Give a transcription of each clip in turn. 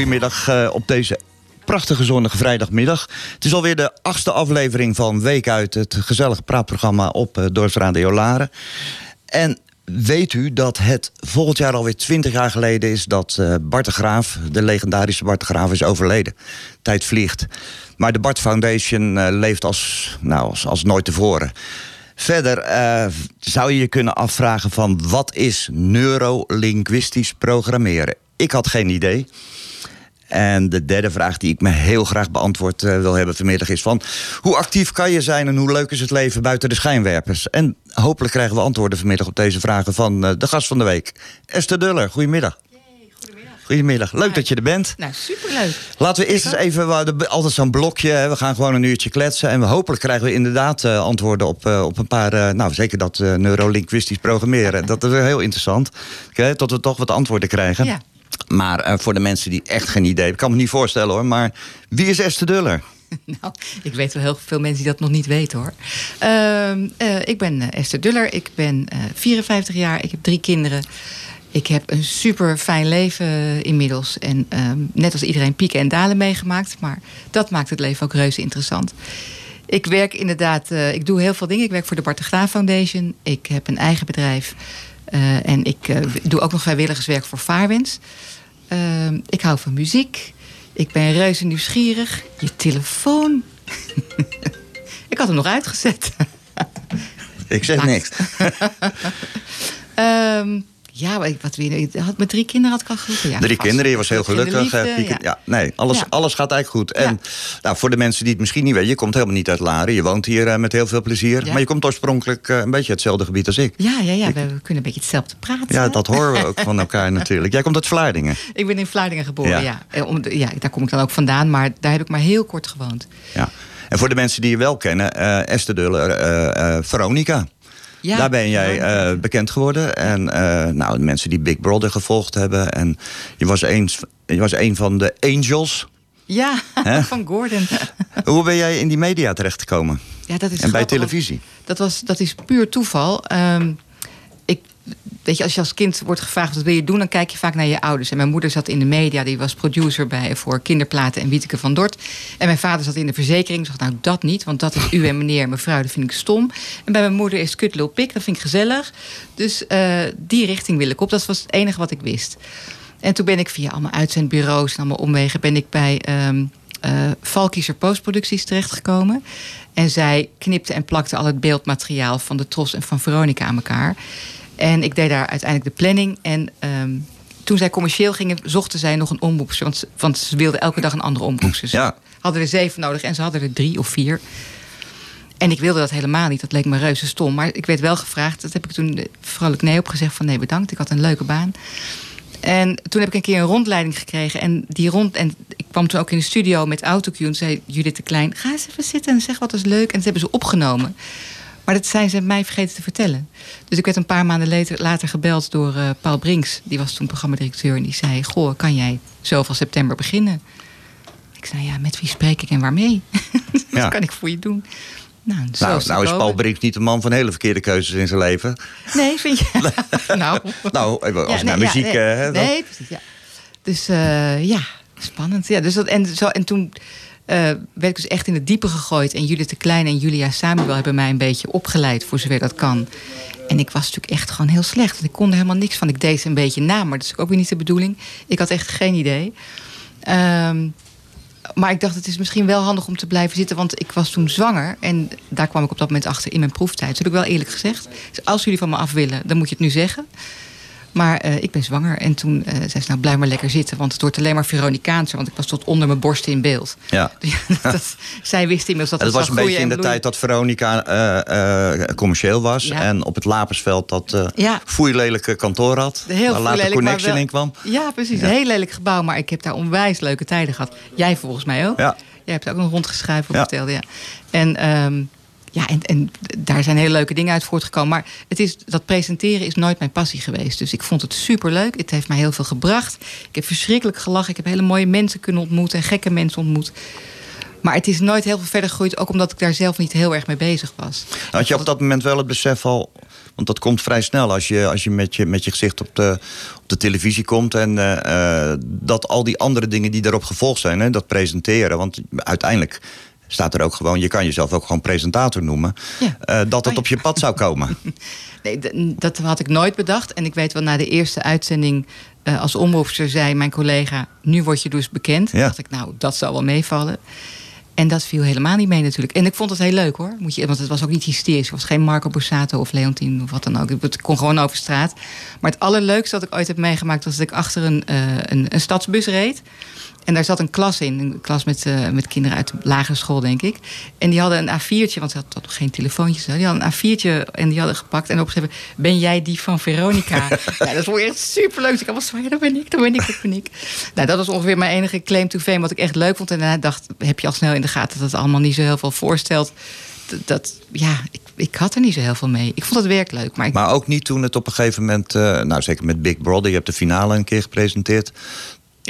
Een hele goede middag eh, op deze prachtige zonnige vrijdagmiddag. Het is alweer de achtste aflevering van Week uit, het gezellige praatprogramma op uh, Dorpsradio Laren. En weet u dat het volgend jaar alweer twintig jaar geleden is dat uh, Bart de Graaf, de legendarische Bart Graaf, is overleden. Tijd vliegt. Maar de Bart Foundation leeft als, nou, als, nooit tevoren. Verder zou je je kunnen afvragen van wat is neurolinguistisch programmeren? Ik had geen idee. En de derde vraag die ik me heel graag beantwoord uh, wil hebben vanmiddag is van... hoe actief kan je zijn en hoe leuk is het leven buiten de schijnwerpers? En hopelijk krijgen we antwoorden vanmiddag op deze vragen van uh, de gast van de week. Esther Duller, goedemiddag. Goedemiddag. Leuk dat je er bent. Nou, superleuk. Laten we eerst eens even, altijd zo'n blokje. We gaan gewoon een uurtje kletsen. En we, hopelijk krijgen we inderdaad uh, antwoorden op, uh, op een paar... Uh, nou, zeker dat neurolinguistisch programmeren. Dat is heel interessant. Okay, tot we toch wat antwoorden krijgen. Ja. Maar voor de mensen die echt geen idee hebben... Ik kan me niet voorstellen hoor, maar wie is Esther Duller? Nou, ik weet wel heel veel mensen die dat nog niet weten hoor. Uh, ik ben Esther Duller, ik ben 54 jaar, ik heb drie kinderen. Ik heb een super fijn leven inmiddels. En uh, net als iedereen pieken en dalen meegemaakt. Maar dat maakt het leven ook reuze interessant. Ik werk inderdaad, ik doe heel veel dingen. Ik werk voor de Bart de Graaf Foundation. Ik heb een eigen bedrijf. En ik doe ook nog vrijwilligerswerk voor Vaarwens. Ehm, ik hou van muziek. Ik ben reuze nieuwsgierig. Je telefoon. ik had hem nog uitgezet. ik zeg niks. um, ja, wat weer, had met drie kinderen had ik al geroepen. Ja, drie vast. kinderen, je was heel gelukkig. Liefde, uh, ja. ja. nee, alles, Ja. alles gaat eigenlijk goed. En nou, voor de mensen die het misschien niet weten, je komt helemaal niet uit Laren. Je woont hier uh, met heel veel plezier. Maar je komt oorspronkelijk uh, een beetje hetzelfde gebied als ik. Ja, ja, ja, we kunnen een beetje hetzelfde praten. Ja, dat horen we ook van elkaar natuurlijk. Jij komt uit Vlaardingen. Ik ben in Vlaardingen geboren, Ja. ja. Eh, om de- ja. Daar kom ik dan ook vandaan, maar daar heb ik maar heel kort gewoond. Ja. En voor de mensen die je wel kennen, eh, Esther Duller, eh, eh, Veronica. Ja, Daar ben jij eh, bekend geworden. En eh, nou, de mensen die Big Brother gevolgd hebben. En je was, eens, je was een van de angels. Ja, van Gordon. Hoe ben jij in die media terechtgekomen? Ja, dat is En bij grappig, televisie? Dat, was, dat is puur toeval. Ehm, als je als kind wordt gevraagd wat wil je doen, dan kijk je vaak naar je ouders. En mijn moeder zat in de media, die was producer bij voor kinderplaten en Wieteke van Dort. En mijn vader zat in de verzekering. Ik dacht, nou dat niet, want dat is u en meneer en mevrouw, dat vind ik stom. En bij mijn moeder is kut pik, dat vind ik gezellig. Dus eh, die richting wil ik op. Dat was het enige wat ik wist. En toen ben ik via allemaal uitzendbureaus en allemaal omwegen... ben ik bij ehm eh Valkiezer Postproducties terechtgekomen. En zij knipte en plakte al het beeldmateriaal van de Tros en van Veronica aan elkaar. En ik deed daar uiteindelijk de planning. En ehm, toen zij commercieel gingen, zochten zij nog een omroepster. Want, ze- want ze wilden elke dag een andere omroepster. Ze Ja. hadden er zeven nodig en ze hadden er drie of vier. En ik wilde dat helemaal niet. Dat leek me reuze stom. Maar ik werd wel gevraagd. Dat heb ik toen vrolijk nee op gezegd. Van nee, bedankt. Ik had een leuke baan. En toen heb ik een keer een rondleiding gekregen. En die rond. En ik kwam toen ook in de studio met autocue. En zei Judith de Klein: Ga eens even zitten en zeg wat is leuk. En dat hebben ze opgenomen. Maar dat zijn ze mij vergeten te vertellen. Dus ik werd een paar maanden later, later gebeld door eh, Paul Brinks. Die was toen programmadirecteur. En die zei: Goh, kan jij zoveel september beginnen? Ik zei: Ja, met wie spreek ik en waarmee? Wat Ja. kan ik voor je doen? Nou, zo Nou, nou is. Paul Brink niet de man van hele verkeerde keuzes in zijn leven. Nee, vind je? nou, Nou, als Ja, naar muziek... Ja, nee, eh, hè, nee, precies. Ja. Dus eh, ja, spannend. Ja, dus dat, en, zo, en toen werd ik dus echt in het diepe gegooid. En Judith de Klein en Julia Samuel hebben mij een beetje opgeleid, voor zover dat kan. En ik was natuurlijk echt gewoon heel slecht. Ik kon er helemaal niks van. Ik deed ze een beetje na, maar dat is ook weer niet de bedoeling. Ik had echt geen idee. Ehm, maar ik dacht, het is misschien wel handig om te blijven zitten. Want ik was toen zwanger. En daar kwam ik op dat moment achter in mijn proeftijd. Dat heb ik wel eerlijk gezegd. Dus als jullie van me af willen, dan moet je het nu zeggen. Maar eh, ik ben zwanger. En toen uh, zei ze, nou blijf maar lekker zitten. Want het wordt alleen maar Veronicaanser. Want ik was tot onder mijn borst in beeld. Ja. dat, zij wist inmiddels dat het het was een beetje in de tijd dat Veronica eh, eh, commercieel was. Ja. En op het Lapersveld dat eh Ja. foeilelijke kantoor had. Heel waar later lelijk, Connection in kwam. Ja, precies. Ja. Een heel lelijk gebouw. Maar ik heb daar onwijs leuke tijden gehad. Jij volgens mij ook. Ja. Jij hebt ook nog rondgeschreven Ja. vertelde. Ja. En, ehm, ja, en, en daar zijn hele leuke dingen uit voortgekomen. Maar het is, dat presenteren is nooit mijn passie geweest. Dus ik vond het superleuk. Het heeft mij heel veel gebracht. Ik heb verschrikkelijk gelachen. Ik heb hele mooie mensen kunnen ontmoeten. En gekke mensen ontmoet. Maar het is nooit heel veel verder gegroeid. Ook omdat ik daar zelf niet heel erg mee bezig was. Had je op dat moment wel het besef al... Want dat komt vrij snel als je, als je, met, je met je gezicht op de, op de televisie komt. En eh, eh, dat al die andere dingen die daarop gevolgd zijn. Hè, dat presenteren. Want uiteindelijk staat er ook gewoon... Je kan jezelf ook gewoon presentator noemen. Ja. eh, dat het Oh op je pad zou komen. Nee, dat had ik nooit bedacht. En ik weet wel, na de eerste uitzending eh, als omroepster zei mijn collega... nu word je dus bekend. Ja. dacht ik, nou, dat zal wel meevallen. En dat viel helemaal niet mee natuurlijk. En ik vond het heel leuk hoor. Moet je, want het was ook niet hysterisch. Het was geen Marco Borsato of Leontien of wat dan ook. Het kon gewoon over straat. Maar het allerleukste dat ik ooit heb meegemaakt... was dat ik achter een, eh, een, een stadsbus reed. En daar zat een klas in. Een klas met, eh, met kinderen uit de lagere school, denk ik. En die hadden een A4'tje, want ze hadden nog geen telefoontjes. Die hadden een A4'tje en die hadden gepakt en opgeschreven... ben jij die van Veronica? ja, dat vond ik echt superleuk. Ik was van, ja, dat ben ik, dat ben ik, dat ben ik. Nou, dat was ongeveer mijn enige claim to fame... wat ik echt leuk vond. En daarna dacht, heb je al snel in de gaten... dat het allemaal niet zo heel veel voorstelt. Dat, dat ja, ik, ik had er niet zo heel veel mee. Ik vond het werk leuk, maar ik, Maar ook niet toen het op een gegeven moment... eh, nou, zeker met Big Brother. Je hebt de finale een keer gepresenteerd.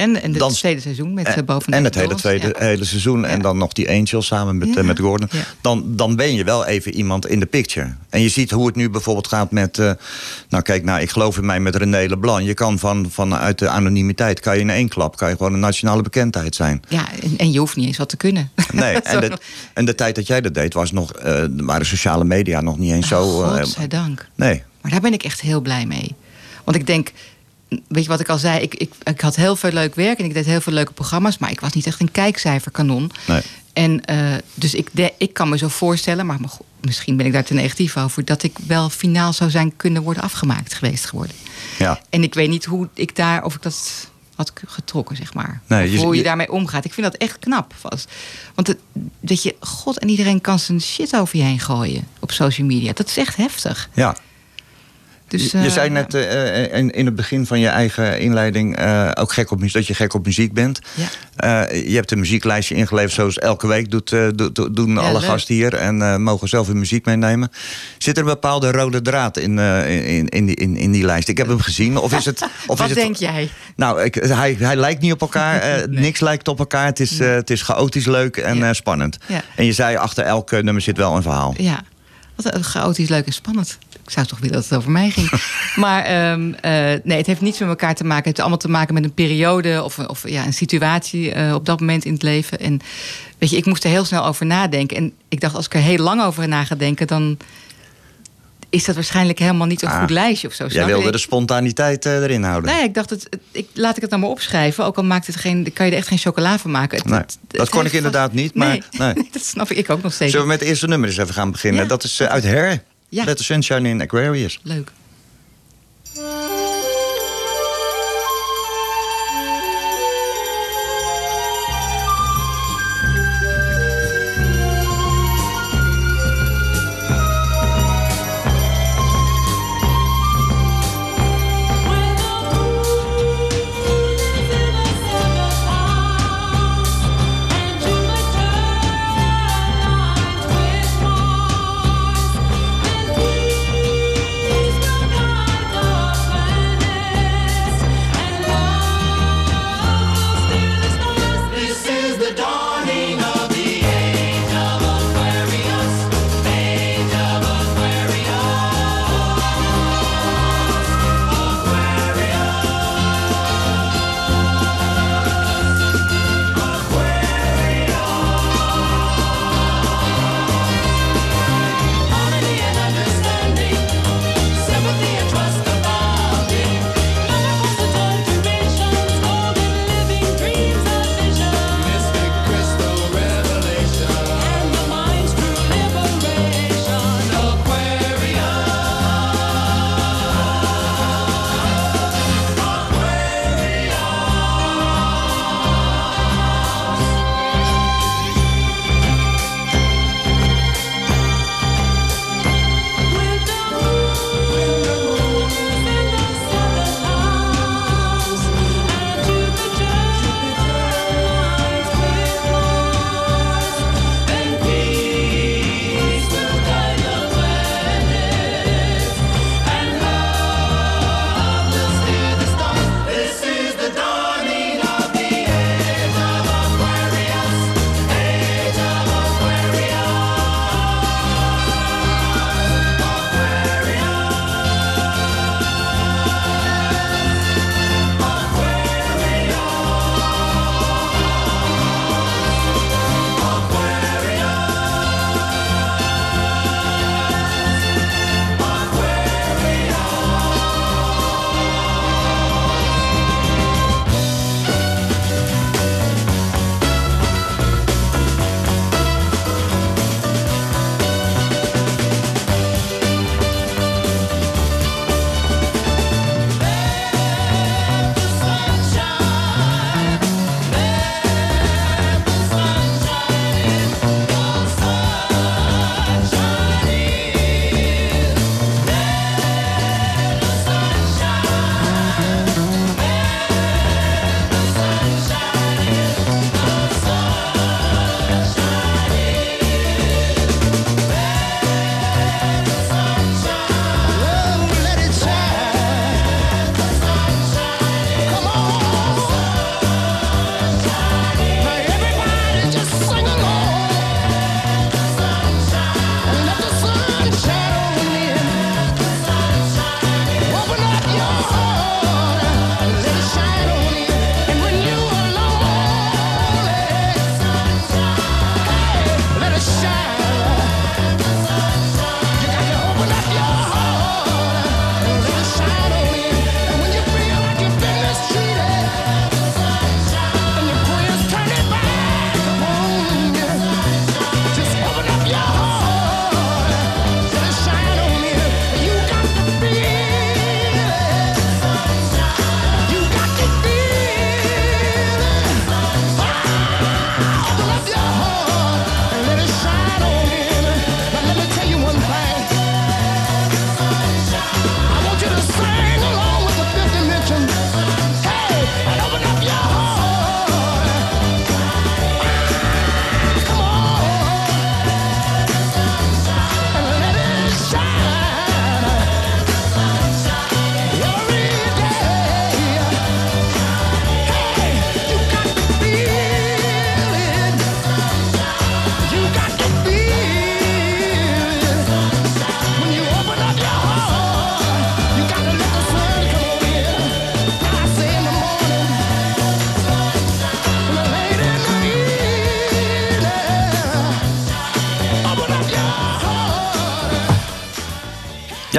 En, en het tweede seizoen met En- uh, boven en het hele tweede hele seizoen. En dan nog die Angels samen met, eh, met Gordon. Dan, dan ben je wel even iemand in de picture. En je ziet hoe het nu bijvoorbeeld gaat met... eh, nou kijk, nou, ik geloof in mij met René Leblanc. Je kan van, vanuit de anonimiteit... kan je in één klap kan je gewoon een nationale bekendheid zijn. Ja, en, en je hoeft niet eens wat te kunnen. Nee, en Zo. de, en de tijd dat jij dat deed... Was nog, eh, waren sociale media nog niet eens zo... Oh, eh, Godzijdank. nee, Maar daar ben ik echt heel blij mee. Want ik denk, weet je wat ik al zei? Ik, ik, ik had heel veel leuk werk en ik deed heel veel leuke programma's. Maar ik was niet echt een kijkcijferkanon. nee. En eh, dus ik, de, ik kan me zo voorstellen, maar misschien ben ik daar te negatief over, dat ik wel finaal zou zijn kunnen worden afgemaakt geweest geworden. Ja. En ik weet niet hoe ik daar, of ik dat had getrokken, zeg maar. Nee, je- hoe je, je- daarmee omgaat. Ik vind dat echt knap. Vast. Want het, dat je, god en iedereen kan zijn shit over je heen gooien op social media. Dat is echt heftig. ja. Dus, je, je eh, zei net eh, eh, in, in het begin van je eigen inleiding ook gek op, muziek- dat je gek op muziek bent. Ja. Je hebt een muzieklijstje ingeleverd zoals elke week doet, do- do- doen alle leuk. gasten hier. En mogen zelf hun muziek meenemen. Zit er een bepaalde rode draad in, in, in, die, in, in die lijst? Ik heb hem gezien. Of is het, of Wat is het, denk jij? Nou, ik, hij, hij lijkt niet op elkaar. Niks lijkt op elkaar. Het is, het is chaotisch leuk en Ja. spannend. Ja. En je zei achter elk nummer zit wel een verhaal. Ja, wat chaotisch, leuk en spannend. Ik zou toch willen dat het over mij ging. maar ehm, eh, nee, het heeft niets met elkaar te maken. Het heeft allemaal te maken met een periode of, of ja, een situatie eh, op dat moment in het leven. En weet je, ik moest er heel snel over nadenken. En ik dacht, als ik er heel lang over na ga denken, dan is dat waarschijnlijk helemaal niet een Ah, goed lijstje of zo. Jij wilde Ik- de spontaniteit eh, erin houden. Nee, ik dacht, het, het- ik, laat ik het dan maar opschrijven. Ook al maakt het geen, kan je er echt geen chocola van maken. Het- Nee, dat kon ik inderdaad vast- niet, maar- Nee, nee. dat snap ik, ook nog steeds. Zullen we met het eerste nummer eens even gaan beginnen? Ja. Dat is eh, uit Her. Ja. Let the Sunshine in Aquarius. Leuk.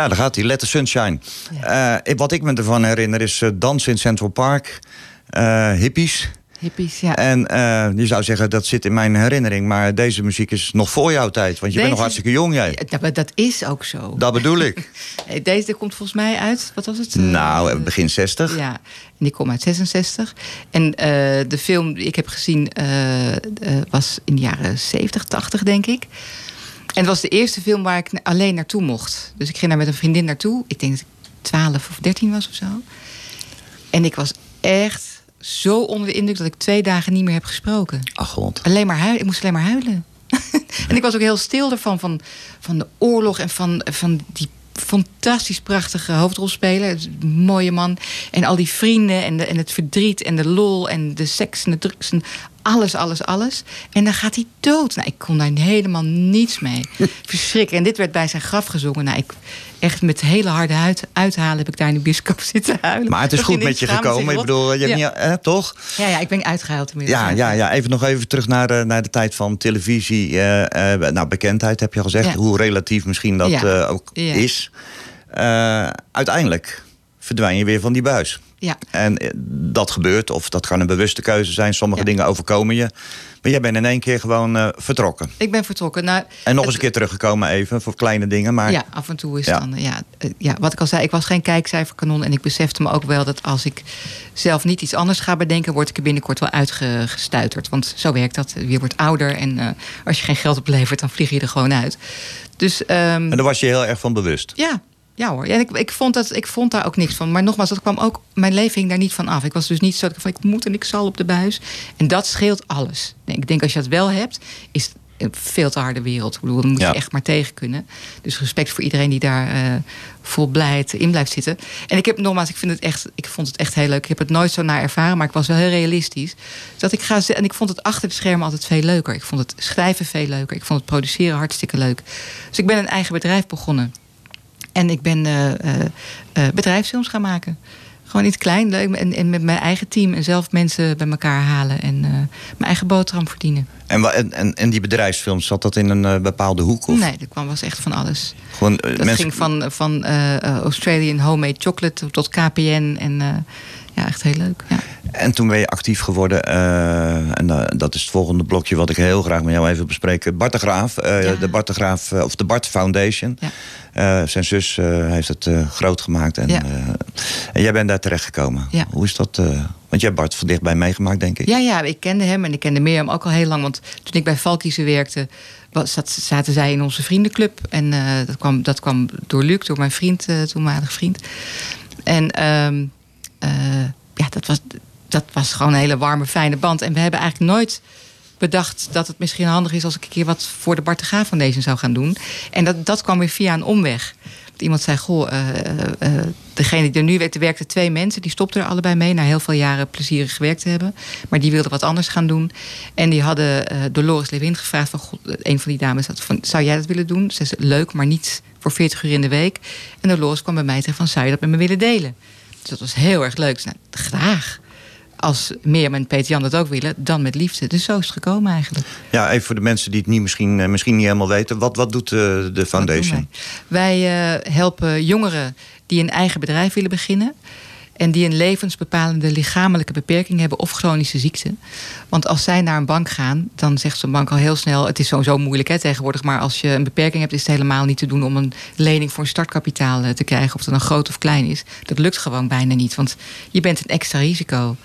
Ja, daar gaat hij. Let the Sunshine. Eh, wat ik me ervan herinner is uh, dansen in Central Park. eh, hippies. Hippies, ja. En eh, je zou zeggen, dat zit in mijn herinnering. Maar deze muziek is nog voor jouw tijd. Want je bent nog hartstikke jong, jij. Ja, dat, dat is ook zo. Dat bedoel ik. Eh, Deze komt volgens mij uit, wat was het? Eh, nou, begin 60. Ja, en die komt uit 66. En eh, de film die ik heb gezien eh, eh, was in de jaren 70, 80, denk ik. En het was de eerste film waar ik alleen naartoe mocht. Dus ik ging daar met een vriendin naartoe. Ik denk dat ik 12 of 13 was of zo. En ik was echt zo onder de indruk dat ik twee dagen niet meer heb gesproken. Ach, god. Alleen maar huilen. Ik moest alleen maar huilen. en ik was ook heel stil ervan. Van, van de oorlog en van, van die fantastisch prachtige hoofdrolspeler. Een mooie man. En al die vrienden en, de, en het verdriet en de lol en de seks en de drugs. En alles, alles, alles. En dan gaat hij dood. Nou, ik kon daar helemaal niets mee. Verschrikkelijk. En dit werd bij zijn graf gezongen. Nou, ik echt met hele harde huid, uithalen heb ik daar in de bioscoop zitten huilen. Maar het is goed met je gekomen. Ik bedoel, je hebt Ja. niet, eh, toch? Ja, ja, ik ben uitgehuild inmiddels. Ja, ja, ja, even nog even terug naar, de- naar de tijd van televisie. eh, eh, nou, bekendheid heb je al gezegd. Ja. Hoe relatief misschien dat Ja. eh, ook is. Eh, uiteindelijk verdwijn je weer van die buis. Ja. En eh, dat gebeurt, of dat kan een bewuste keuze zijn. Sommige Ja. dingen overkomen je. Maar jij bent in één keer gewoon eh, vertrokken. Ik ben vertrokken. Nou, En nog het- eens een keer teruggekomen even, voor kleine dingen. Maar Ja, af en toe is Ja. dan. Ja, eh, ja, wat ik al zei, ik was geen kijkcijferkanon. En ik besefte me ook wel dat als ik zelf niet iets anders ga bedenken, word ik er binnenkort wel uitgestuiterd. Want zo werkt dat. Je wordt ouder en als je geen geld oplevert, dan vlieg je er gewoon uit. Dus ehm, En daar was je heel erg van bewust. ja. Ja hoor, ja, ik, ik, vond dat, ik vond daar ook niks van. Maar nogmaals, dat kwam ook, mijn leven hing daar niet van af. Ik was dus niet zo dat ik van, ik moet en ik zal op de buis. En dat scheelt alles. Nee, Ik denk als je dat wel hebt, is het een veel te harde wereld. Ik bedoel, dan moet Ja. je echt maar tegen kunnen. Dus respect voor iedereen die daar eh, vol blijheid in blijft zitten. En ik heb nogmaals, ik, vind het echt, ik vond het echt heel leuk. Ik heb het nooit zo naar ervaren, maar ik was wel heel realistisch. Dat ik ga en ik vond het achter de schermen altijd veel leuker. Ik vond het schrijven veel leuker. Ik vond het produceren hartstikke leuk. Dus ik ben een eigen bedrijf begonnen. En ik ben eh, eh, eh, bedrijfsfilms gaan maken. Gewoon iets klein, leuk. En, en met mijn eigen team en zelf mensen bij elkaar halen. En mijn eigen boterham verdienen. En, en, en, die bedrijfsfilms, zat dat in een bepaalde hoek? Of Nee, dat kwam was echt van alles. gewoon, Dat mensen- ging van, van Australian homemade chocolate tot KPN. En ja, echt heel leuk. Ja. En toen ben je actief geworden. eh, en eh, dat is het volgende blokje wat ik heel graag met jou even wil bespreken. Bart de Graaf, eh, Ja. de Bart de Graaf, of de Bart Foundation. Ja. Zijn zus heeft het groot gemaakt. En, Ja. en jij bent daar terechtgekomen. Ja. Hoe is dat? want jij hebt Bart van dichtbij meegemaakt, denk ik. Ja, ja, ik kende hem en ik kende Mirjam ook al heel lang. Want toen ik bij Valkiezen werkte, was, zat, zaten zij in onze vriendenclub. En dat, kwam, dat kwam door Luc, door mijn vriend, toenmalig vriend. En ehm, eh, ja, dat was, dat was gewoon een hele warme, fijne band. En we hebben eigenlijk nooit bedacht dat het misschien handig is als ik een keer wat voor de Bart de Graaf Foundation zou gaan doen. En dat, dat kwam weer via een omweg. Iemand zei: Goh, eh, eh, eh, degene die er nu werkte, werkten twee mensen. Die stopten er allebei mee na heel veel jaren plezierig gewerkt te hebben. Maar die wilden wat anders gaan doen. En die hadden eh, Dolores Lewin gevraagd: van, God, een van die dames had van: Zou jij dat willen doen? Ze zei: Leuk, maar niet voor 40 uur in de week. En Dolores kwam bij mij tegen: van, Zou je dat met me willen delen? Dus dat was heel erg leuk. Dus, nou, graag. Als Mirjam en Peter Jan dat ook willen, dan met liefde. Dus zo is het gekomen eigenlijk. Ja, even voor de mensen die het niet, misschien, eh, misschien niet helemaal weten. Wat, wat doet eh, de doen foundation? Wij, Wij eh, helpen jongeren die een eigen bedrijf willen beginnen. En die een levensbepalende lichamelijke beperking hebben of chronische ziekte. Want als zij naar een bank gaan, dan zegt zo'n bank al heel snel: Het is sowieso moeilijk hè, tegenwoordig. Maar als je een beperking hebt, is het helemaal niet te doen om een lening voor een startkapitaal eh, te krijgen. Of dat dan groot of klein is. Dat lukt gewoon bijna niet. Want je bent een extra risico.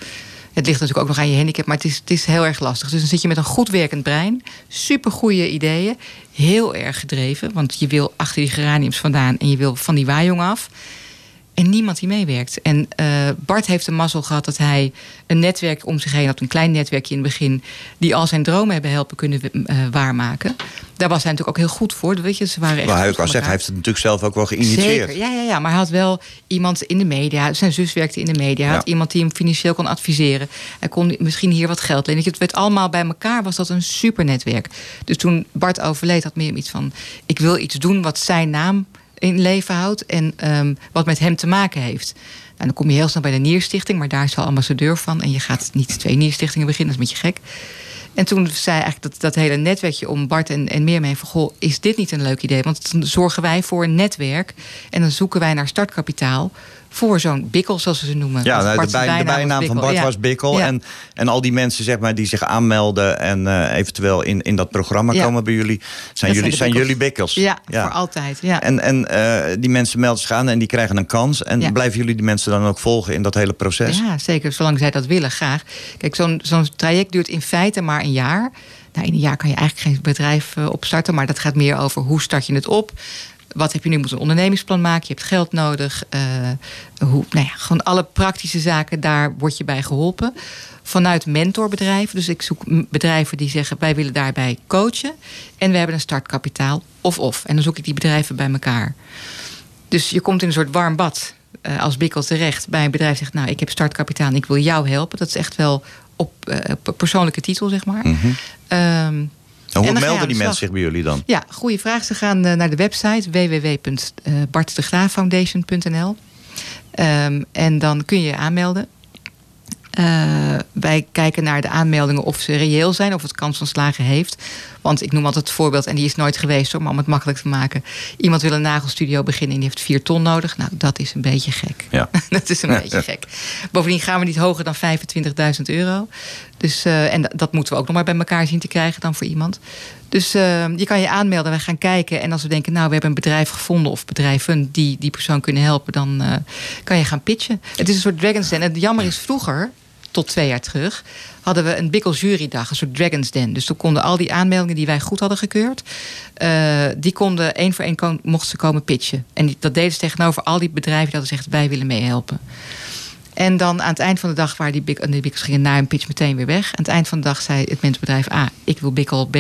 Het ligt natuurlijk ook nog aan je handicap, maar het is, het is heel erg lastig. Dus dan zit je met een goed werkend brein, supergoeie ideeën, heel erg gedreven. Want je wil achter die geraniums vandaan en je wil van die waaijong af. En niemand die meewerkt. En eh, Bart heeft de mazzel gehad dat hij een netwerk om zich heen had. Een klein netwerkje in het begin. Die al zijn dromen hebben helpen kunnen eh, waarmaken. Daar was hij natuurlijk ook heel goed voor. Weet je, ze waren echt Maar hij zeggen, hij heeft het natuurlijk zelf ook wel geïnitieerd. Zeker, ja, ja, ja. Maar hij had wel iemand in de media. Zijn zus werkte in de media. Hij had iemand die hem financieel kon adviseren. Hij kon misschien hier wat geld lenen. Het werd allemaal bij elkaar, was dat een supernetwerk. Dus toen Bart overleed, had meer iets van... ik wil iets doen wat zijn naam in leven houdt... en ehm, wat met hem te maken heeft. Nou, dan kom je heel snel bij de Nierstichting... maar daar is al ambassadeur van. En je gaat niet twee Nierstichtingen beginnen, dat is een beetje gek. En toen zei eigenlijk dat, dat hele netwerkje om Bart en, en meer mee van... Goh, is dit niet een leuk idee? Want dan zorgen wij voor een netwerk... en dan zoeken wij naar startkapitaal voor zo'n bikkel, zoals ze ze noemen. Ja, nou, de, bij- bijnaam van. Bart Ja. was Bikkel. Ja. En, en al die mensen zeg maar, die zich aanmelden en eh, eventueel in, in dat programma Ja. komen bij jullie, zijn, jullie, zijn bikkels. jullie bikkels. Ja, voor altijd. Ja. En, en eh, die mensen melden zich aan en die krijgen een kans. En blijven jullie die mensen dan ook volgen in dat hele proces? Ja, zeker. Zolang zij dat willen, graag. Kijk, zo'n zo'n traject duurt in feite maar een jaar. Nou, in een jaar kan je eigenlijk geen bedrijf eh, opstarten. Maar dat gaat meer over hoe start je het op. Wat heb je nu? Je moet een ondernemingsplan maken. Je hebt geld nodig. eh, hoe, nou ja, gewoon alle praktische zaken, daar word je bij geholpen. Vanuit mentorbedrijven. Dus ik zoek bedrijven die zeggen: wij willen daarbij coachen. En we hebben een startkapitaal. Of of. En dan zoek ik die bedrijven bij elkaar. Dus je komt in een soort warm bad eh, als bikkel terecht bij een bedrijf zegt: Nou, ik heb startkapitaal en ik wil jou helpen. Dat is echt wel op eh, persoonlijke titel, zeg maar. Mhm. Ehm, En hoe melden de die mensen zich bij jullie dan? ja, goede vraag. Ze gaan eh, naar de website www.bartdegraaffoundation.nl Ehm En dan kun je je aanmelden. Eh, wij kijken naar de aanmeldingen of ze reëel zijn, of het kans van slagen heeft. Want ik noem altijd het voorbeeld, en die is nooit geweest hoor, maar om het makkelijk te maken. Iemand wil een nagelstudio beginnen en die heeft vier ton nodig. Nou, dat is een beetje gek. Ja. dat is een beetje gek. Bovendien gaan we niet hoger dan 25.000 euro. Dus, eh, en dat, moeten we ook nog maar bij elkaar zien te krijgen dan voor iemand. Dus eh, je kan je aanmelden, wij gaan kijken. En als we denken, nou, we hebben een bedrijf gevonden of bedrijven die die persoon kunnen helpen, dan eh, kan je gaan pitchen. Het is een soort Dragon's Den. En het jammer is vroeger, tot twee jaar terug, hadden we een Bikkel jurydag, een soort Dragon's Den. Dus toen konden al die aanmeldingen die wij goed hadden gekeurd, eh, die konden één voor één mochten ze komen pitchen. En dat deden ze tegenover al die bedrijven die hadden gezegd, wij willen meehelpen. En dan aan het eind van de dag waren die, bik, en die bikkels gingen na een pitch meteen weer weg. Aan het eind van de dag zei het mensenbedrijf A, ik wil bikkel B.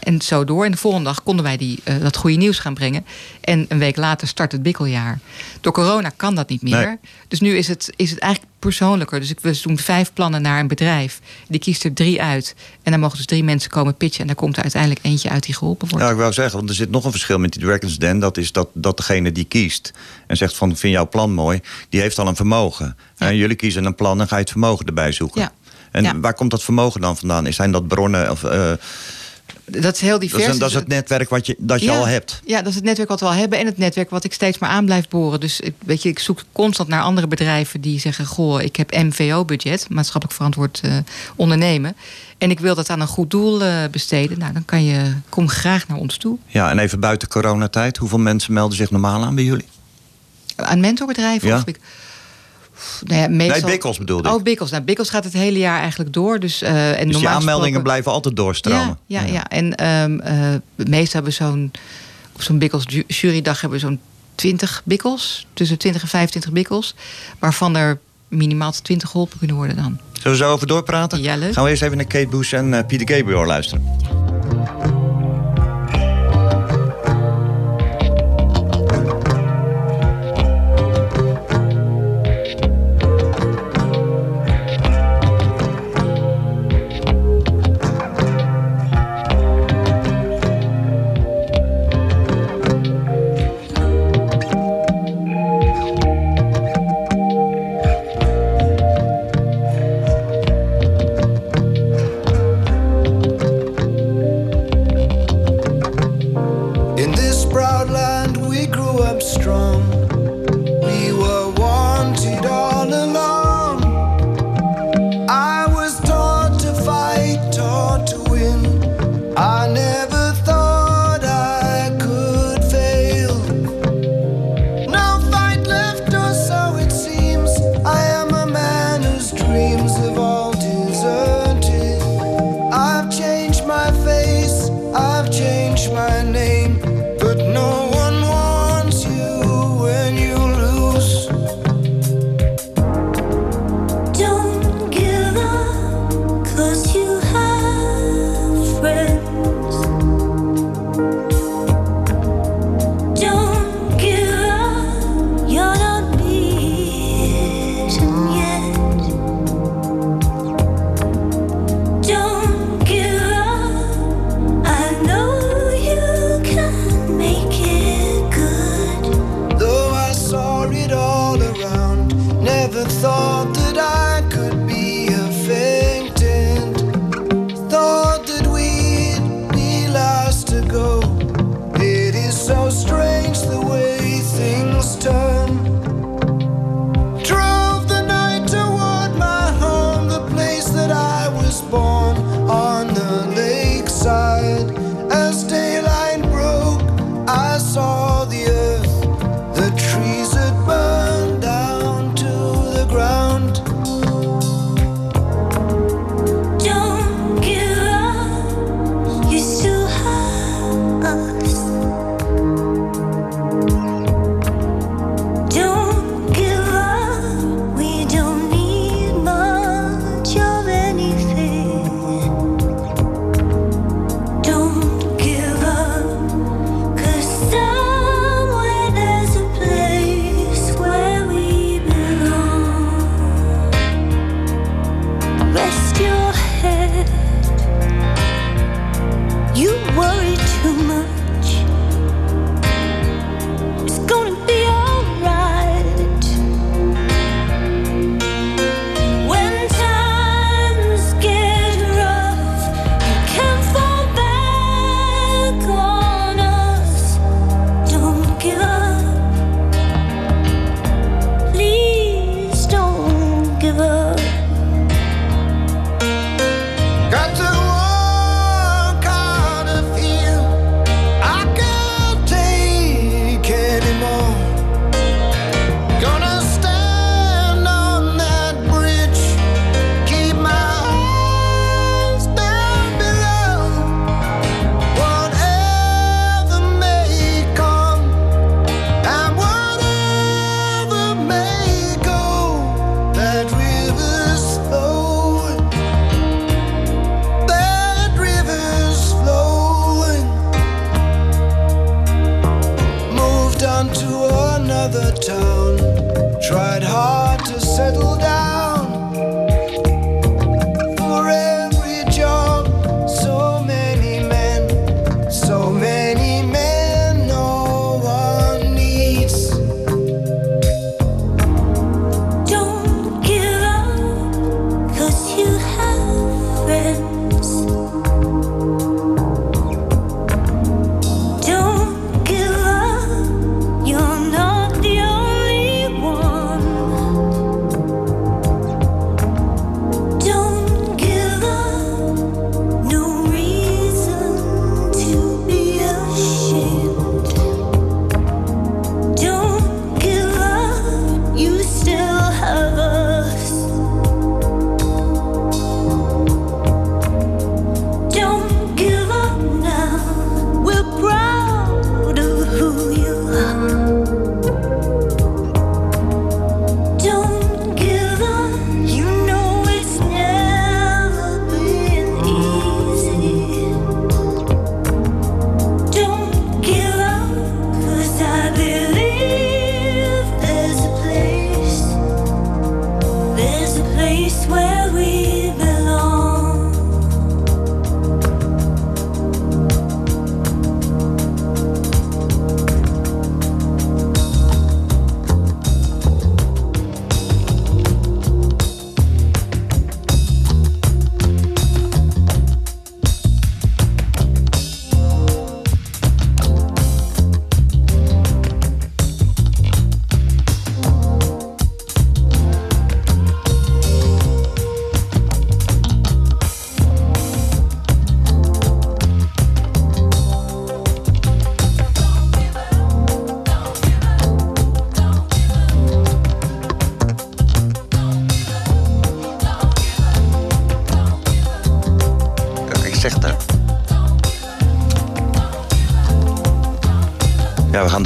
En zo door. En de volgende dag konden wij die, eh, dat goede nieuws gaan brengen. En een week later start het bikkeljaar. Door corona kan dat niet meer. Nee. Dus nu is het, is het eigenlijk persoonlijker. Dus ik, we doen vijf plannen naar een bedrijf. Die kiest er drie uit. En dan mogen dus drie mensen komen pitchen. En daar komt er uiteindelijk eentje uit die geholpen wordt. Ja, ik wou zeggen, want er zit nog een verschil met die Dragons Den. Dat is dat, dat degene die kiest en zegt van, vind jouw plan mooi... die heeft al een vermogen. Ja. En jullie kiezen een plan en ga je het vermogen erbij zoeken. Ja. En Ja. waar komt dat vermogen dan vandaan? Zijn dat bronnen? Of, eh, Dat is heel dat, divers. is, dat is het netwerk wat je, dat je Ja. al hebt. Ja, dat is het netwerk wat we al hebben en het netwerk wat ik steeds maar aan blijf boren. Dus ik- weet je, ik zoek constant naar andere bedrijven die zeggen: Goh, ik heb MVO-budget, maatschappelijk verantwoord eh, ondernemen. En ik wil dat aan een goed doel eh, besteden. Nou, dan kan je, kom graag naar ons toe. Ja, en even buiten coronatijd. Hoeveel mensen melden zich normaal aan bij jullie? Aan mentorbedrijven. Ja. Of ik, nou ja, meestal, Nee, bikkels bedoelde ik. Oh, bikkels. Nou, bikkels gaat het hele jaar eigenlijk door. Dus, eh, en Dus die aanmeldingen gesproken- blijven altijd doorstromen. Ja, ja, ja. en eh, meestal hebben we zo'n... Op zo'n bikkels ju- jurydag hebben we zo'n 20 bikkels. Tussen 20 en 25 bikkels. Waarvan er minimaal 20 geholpen kunnen worden dan. Zullen we zo over doorpraten? Ja, leuk. Gaan we eerst even naar Kate Bush en eh, Pieter Gabriel luisteren.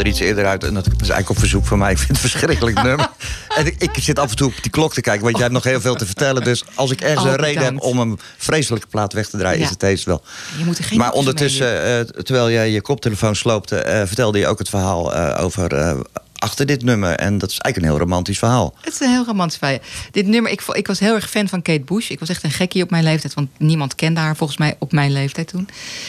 Er iets eerder uit. En dat is eigenlijk op verzoek van mij. Ik vind het verschrikkelijk nummer. En ik, ik zit af en toe op die klok te kijken, want jij hebt nog heel veel te vertellen. Dus als ik ergens Oh, een reden heb om een vreselijke plaat weg te draaien, Ja. is het deze wel. Je moet er geen maar ondertussen, eh, terwijl jij je koptelefoon sloopte, eh, vertelde je ook het verhaal eh, over achter dit nummer. En dat is eigenlijk een heel romantisch verhaal. Het is een heel romantisch verhaal. Dit nummer, ik, ik was heel erg fan van Kate Bush. Ik was echt een gekkie op mijn leeftijd, want niemand kende haar volgens mij op mijn leeftijd toen.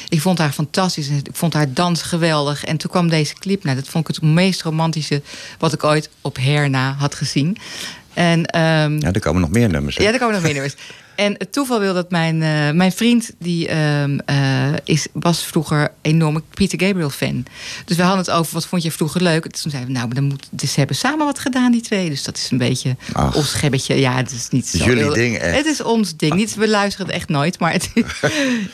Ik vond haar fantastisch en ik vond haar dans geweldig. En toen kwam deze clip, nou, dat vond ik het meest romantische wat ik ooit op Herna had gezien. En, ehm, Ja, er komen nog meer nummers. hè? ja, daar komen nog meer nummers. En het toeval wil dat mijn, eh, mijn vriend, die eh, is, was vroeger enorme Peter Gabriel fan. Dus we hadden het over, wat vond je vroeger leuk? En toen zeiden we, nou, maar dan moet, dus ze hebben samen wat gedaan, die twee. Dus dat is een beetje Ach. ons gebbetje. Ja, het is niet zo Jullie heel- ding, echt. Het is ons ding. Niet, we luisteren het echt nooit. Maar het, in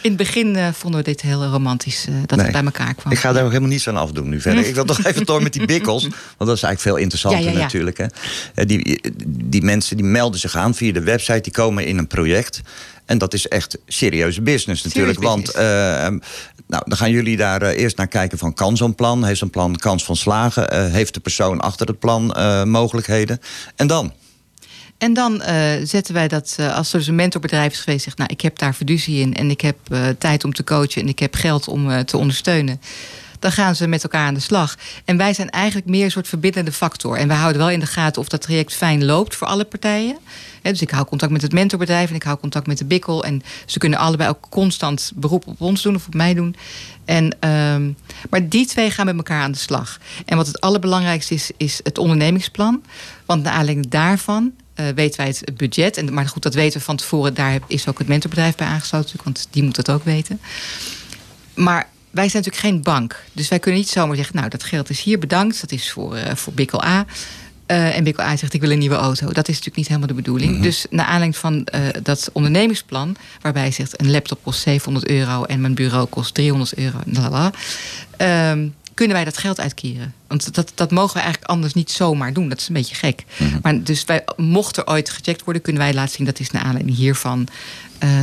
het begin eh, vonden we dit heel romantisch, dat Nee. het bij elkaar kwam. Ik ga daar ook helemaal niets aan afdoen nu verder. Ik wil toch even door met die bikkels. Want dat is eigenlijk veel interessanter Ja, ja, ja. natuurlijk. Hè. Die, die mensen die melden zich aan via de website. Die komen in een project. En dat is echt serieuze business natuurlijk. Serious want eh, nou, dan gaan jullie daar eh, eerst naar kijken van... kan zo'n plan? Heeft zo'n plan kans van slagen? Eh, heeft de persoon achter het plan mogelijkheden? En dan? En dan zetten wij dat, als er dus een mentorbedrijf is geweest, zegt, nou, ik heb daar fiducie in en ik heb tijd om te coachen en ik heb geld om te ondersteunen. Dan gaan ze met elkaar aan de slag. En wij zijn eigenlijk meer een soort verbindende factor. En wij houden wel in de gaten of dat traject fijn loopt voor alle partijen. Hè, dus ik hou contact met het mentorbedrijf en ik hou contact met de Bikkel. En ze kunnen allebei ook constant beroep op ons doen of op mij doen. En, ehm, maar die twee gaan met elkaar aan de slag. En wat het allerbelangrijkste is, is het ondernemingsplan. Want naar aanleiding daarvan eh, weten wij het budget. En, maar goed, dat weten we van tevoren. Daar is ook het mentorbedrijf bij aangesloten. Want die moet het ook weten. Maar wij zijn natuurlijk geen bank. Dus wij kunnen niet zomaar zeggen... nou, dat geld is hier bedankt. Dat is voor, eh, voor Bikkel A. Eh, en Bikkel A zegt, ik wil een nieuwe auto. Dat is natuurlijk niet helemaal de bedoeling. Dus naar aanleiding van eh, dat ondernemingsplan... waarbij je zegt, een laptop kost 700 euro... en mijn bureau kost 300 euro. Lalala, ehm, kunnen wij dat geld uitkeren. Want dat, dat mogen we eigenlijk anders niet zomaar doen. Dat is een beetje gek. Maar dus wij, mocht er ooit gecheckt worden... kunnen wij laten zien, dat is naar aanleiding hiervan.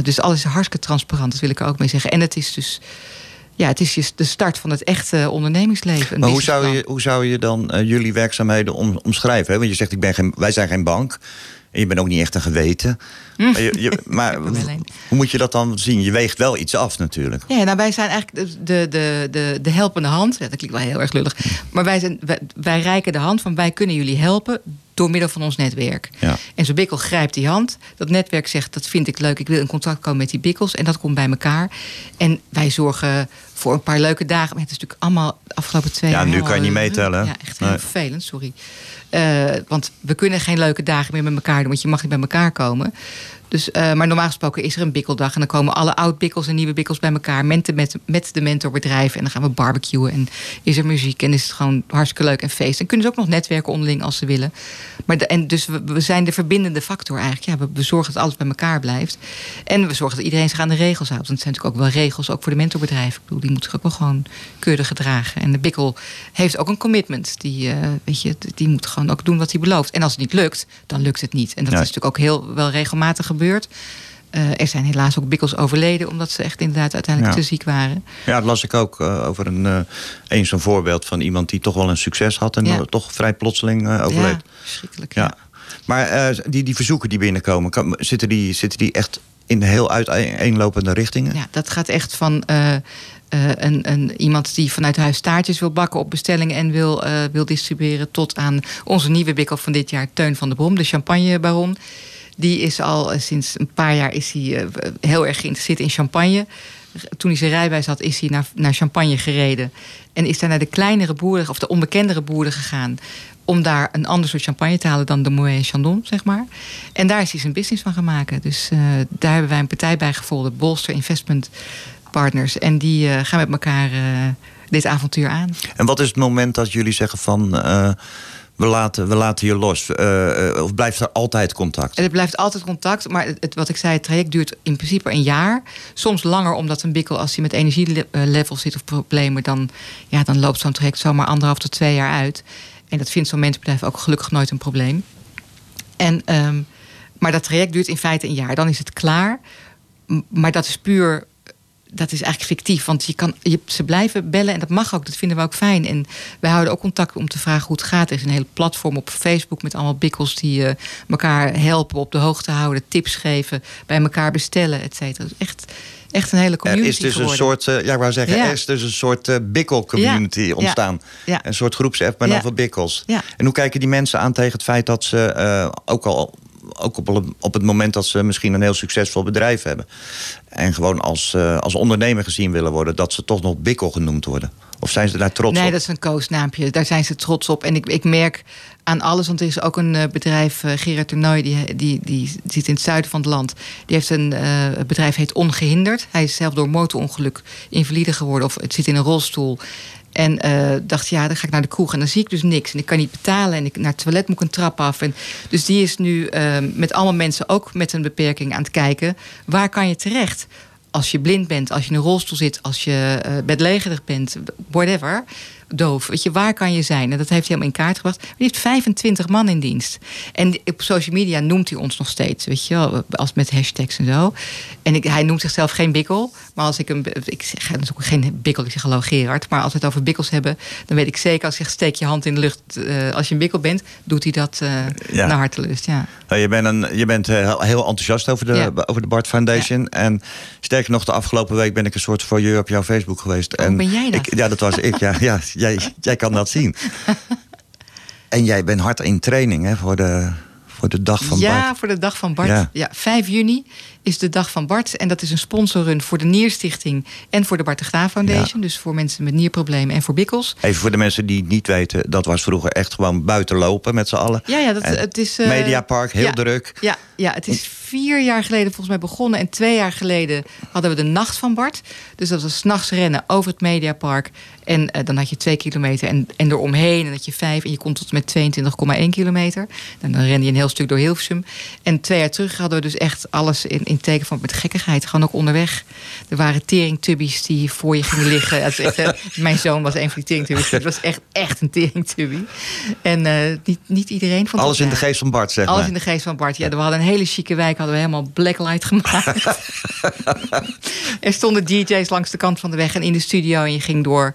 Dus alles is hartstikke transparant. Dat wil ik er ook mee zeggen. En het is dus... Ja, het is je- de start van het echte ondernemingsleven. Maar hoe zou, je, hoe zou je dan eh, jullie werkzaamheden om, omschrijven? Hè? Want je zegt, ik ben geen, wij zijn geen bank. En je bent ook niet echt een geweten. Maar, je, je- maar een. hoe moet je dat dan zien? Je weegt wel iets af natuurlijk. Ja, nou, wij zijn eigenlijk de, de, de, de, de helpende hand. Ja, dat klinkt wel heel erg lullig. Maar wij, zijn, wij, wij reiken de hand van wij kunnen jullie helpen door middel van ons netwerk. Ja. En zo'n bikkel grijpt die hand. Dat netwerk zegt, dat vind ik leuk. Ik wil in contact komen met die bikkels. En dat komt bij elkaar. En wij zorgen voor een paar leuke dagen. Maar het is natuurlijk allemaal de afgelopen twee Ja, jaar... nu heel, kan je niet eh, meetellen. Ja, echt heel Nee. vervelend, sorry. Eh, want we kunnen geen leuke dagen meer met elkaar doen. Want je mag niet bij elkaar komen. Dus, eh, maar normaal gesproken is er een bikkeldag. En dan komen alle oud-bikkels en nieuwe bikkels bij elkaar. Met met, met de mentorbedrijven. En dan gaan we barbecuen. En is er muziek. En is het gewoon hartstikke leuk en feest. En kunnen ze ook nog netwerken onderling als ze willen. Maar en dus we, zijn de verbindende factor eigenlijk. Ja, we, we zorgen dat alles bij elkaar blijft. En we zorgen dat iedereen zich aan de regels houdt. Want het zijn natuurlijk ook wel regels. Ook voor de mentorbedrijven. Ik bedoel, die moeten zich ook wel gewoon keurig gedragen. En de bikkel heeft ook een commitment. Die, eh, weet je, die moet gewoon ook doen wat hij belooft. En als het niet lukt, dan lukt het niet. En dat is natuurlijk ook heel wel regelmatig gebeurd. Eh, er zijn helaas ook bikkels overleden... omdat ze echt inderdaad uiteindelijk Ja. te ziek waren. Ja, dat las ik ook eh, over een, eh eens zo'n voorbeeld van iemand die toch wel een succes had en Ja. toch vrij plotseling overleed. Ja, verschrikkelijk. Ja. Ja. Maar die, die verzoeken die binnenkomen, kan- zitten, die, zitten die echt in heel uiteenlopende richtingen? Ja, dat gaat echt van eh, eh, een, een, iemand die vanuit huis taartjes wil bakken op bestellingen en wil, eh, wil distribueren. Tot aan onze nieuwe bikkel van dit jaar, Teun van der Brom, de champagnebaron. Die is al sinds een paar jaar is hij, heel erg geïnteresseerd in champagne. Toen hij zijn rijbewijs had, is hij naar, naar Champagne gereden. En is daar naar de kleinere boeren, of de onbekendere boeren gegaan. Om daar een ander soort champagne te halen dan de Moët Chandon, zeg maar. En daar is hij zijn business van gaan maken. Dus eh, daar hebben wij een partij bij gevonden, Bolster Investment Partners. En die eh, gaan met elkaar eh, dit avontuur aan. En wat is het moment dat jullie zeggen van we, laten, we laten je los? Of blijft er altijd contact? En het blijft altijd contact. Maar het, het- wat ik zei, het traject duurt in principe een jaar. Soms langer, omdat een bikkel, als hij met energielevels zit of problemen, dan, ja, dan loopt zo'n traject zomaar anderhalf tot twee jaar uit. En dat vindt zo'n mensenbedrijf ook gelukkig nooit een probleem. En, ehm, maar dat traject duurt in feite een jaar. Dan is het klaar. Maar dat is puur. Dat is eigenlijk fictief. Want je kan, je, ze blijven bellen en dat mag ook. Dat vinden we ook fijn. En wij houden ook contact om te vragen hoe het gaat. Er is een hele platform op Facebook met allemaal bikkels die eh, elkaar helpen op de hoogte houden, tips geven, bij elkaar bestellen, et cetera. Dus echt, echt een hele Er community. is dus een soort, eh, ja, ik wou zeggen, Ja. er is dus een soort eh, bikkel-community Ja. ontstaan. Ja. Een soort groepsapp, maar dan voor bikkels. En hoe kijken die mensen aan tegen het feit dat ze, eh, ook al ook op, op het moment dat ze misschien een heel succesvol bedrijf hebben. En gewoon als, eh, als ondernemer gezien willen worden, dat ze toch nog Bikkel genoemd worden. Of zijn ze daar trots nee, op? dat is een koosnaampje. Daar zijn ze trots op. En ik, ik merk aan alles, want er is ook een eh, bedrijf, eh, Gerard die, die, die zit in het zuiden van het land. Die heeft een bedrijf, heet Ongehinderd. Hij is zelf door motorongeluk invalide geworden of het zit in een rolstoel. En eh, dacht, ja, dan ga ik naar de kroeg en dan zie ik dus niks. En ik kan niet betalen en ik, naar het toilet moet ik een trap af. En, dus die is nu eh, met allemaal mensen, ook met een beperking, aan het kijken... waar kan je terecht? Als je blind bent, als je in een rolstoel zit... als je uh, bedlegerig bent, whatever, doof. Weet je, waar kan je zijn? En dat heeft hij helemaal in kaart gebracht. Maar die heeft 25 man in dienst. En op social media noemt hij ons nog steeds, weet je wel, als met hashtags en zo. En ik, hij noemt zichzelf geen bikkel. Maar als ik hem, ik zeg ook geen bikkel, ik zeg hallo Gerard. Maar als we het over bikkels hebben, dan weet ik zeker als ik zeg steek je hand in de lucht uh, als je een bikkel bent, doet hij dat uh, ja. naar hartelust. Ja. Nou, je bent, een, je bent heel, heel enthousiast over de, ja. over de Bart Foundation. Ja. En sterker nog, de afgelopen week ben ik een soort voyeur op jouw Facebook geweest. Oh, en ben jij dat? Ik, ja, dat was ik. Ja, ja, jij, jij kan dat zien. en jij bent hard in training hè, voor, de, voor de dag van ja, Bart. Ja, voor de dag van Bart. Ja. ja, 5 juni is de dag van Bart. En dat is een sponsorrun voor de Nierstichting en voor de Bart de Graaf Foundation. Ja. Dus voor mensen met nierproblemen en voor bikkels. Even voor de mensen die het niet weten, dat was vroeger echt gewoon buiten lopen met z'n allen. Ja, ja dat, en het is. Uh, Mediapark, heel ja, druk. Ja, ja, het is vier jaar geleden volgens mij begonnen. En twee jaar geleden hadden we de Nacht van Bart. Dus dat was s'nachts rennen over het Mediapark. En uh, dan had je twee kilometer en, en eromheen. En dat je vijf. En je komt tot met 22,1 kilometer. En dan rende je een heel stuk door Hilversum. En twee jaar terug hadden we dus echt alles in, in teken van met gekkigheid. Gewoon ook onderweg. Er waren teringtubbies die voor je gingen liggen. Echt, uh, mijn zoon was een van die teringtubbies. Het was echt, echt een teringtubby. En uh, niet, niet iedereen vond Alles in de geest van Bart, zeg Alles maar. in de geest van Bart. Ja, we hadden een hele chique wijk. Hadden we helemaal blacklight gemaakt. er stonden DJ's langs de kant van de weg en in de studio. En je ging door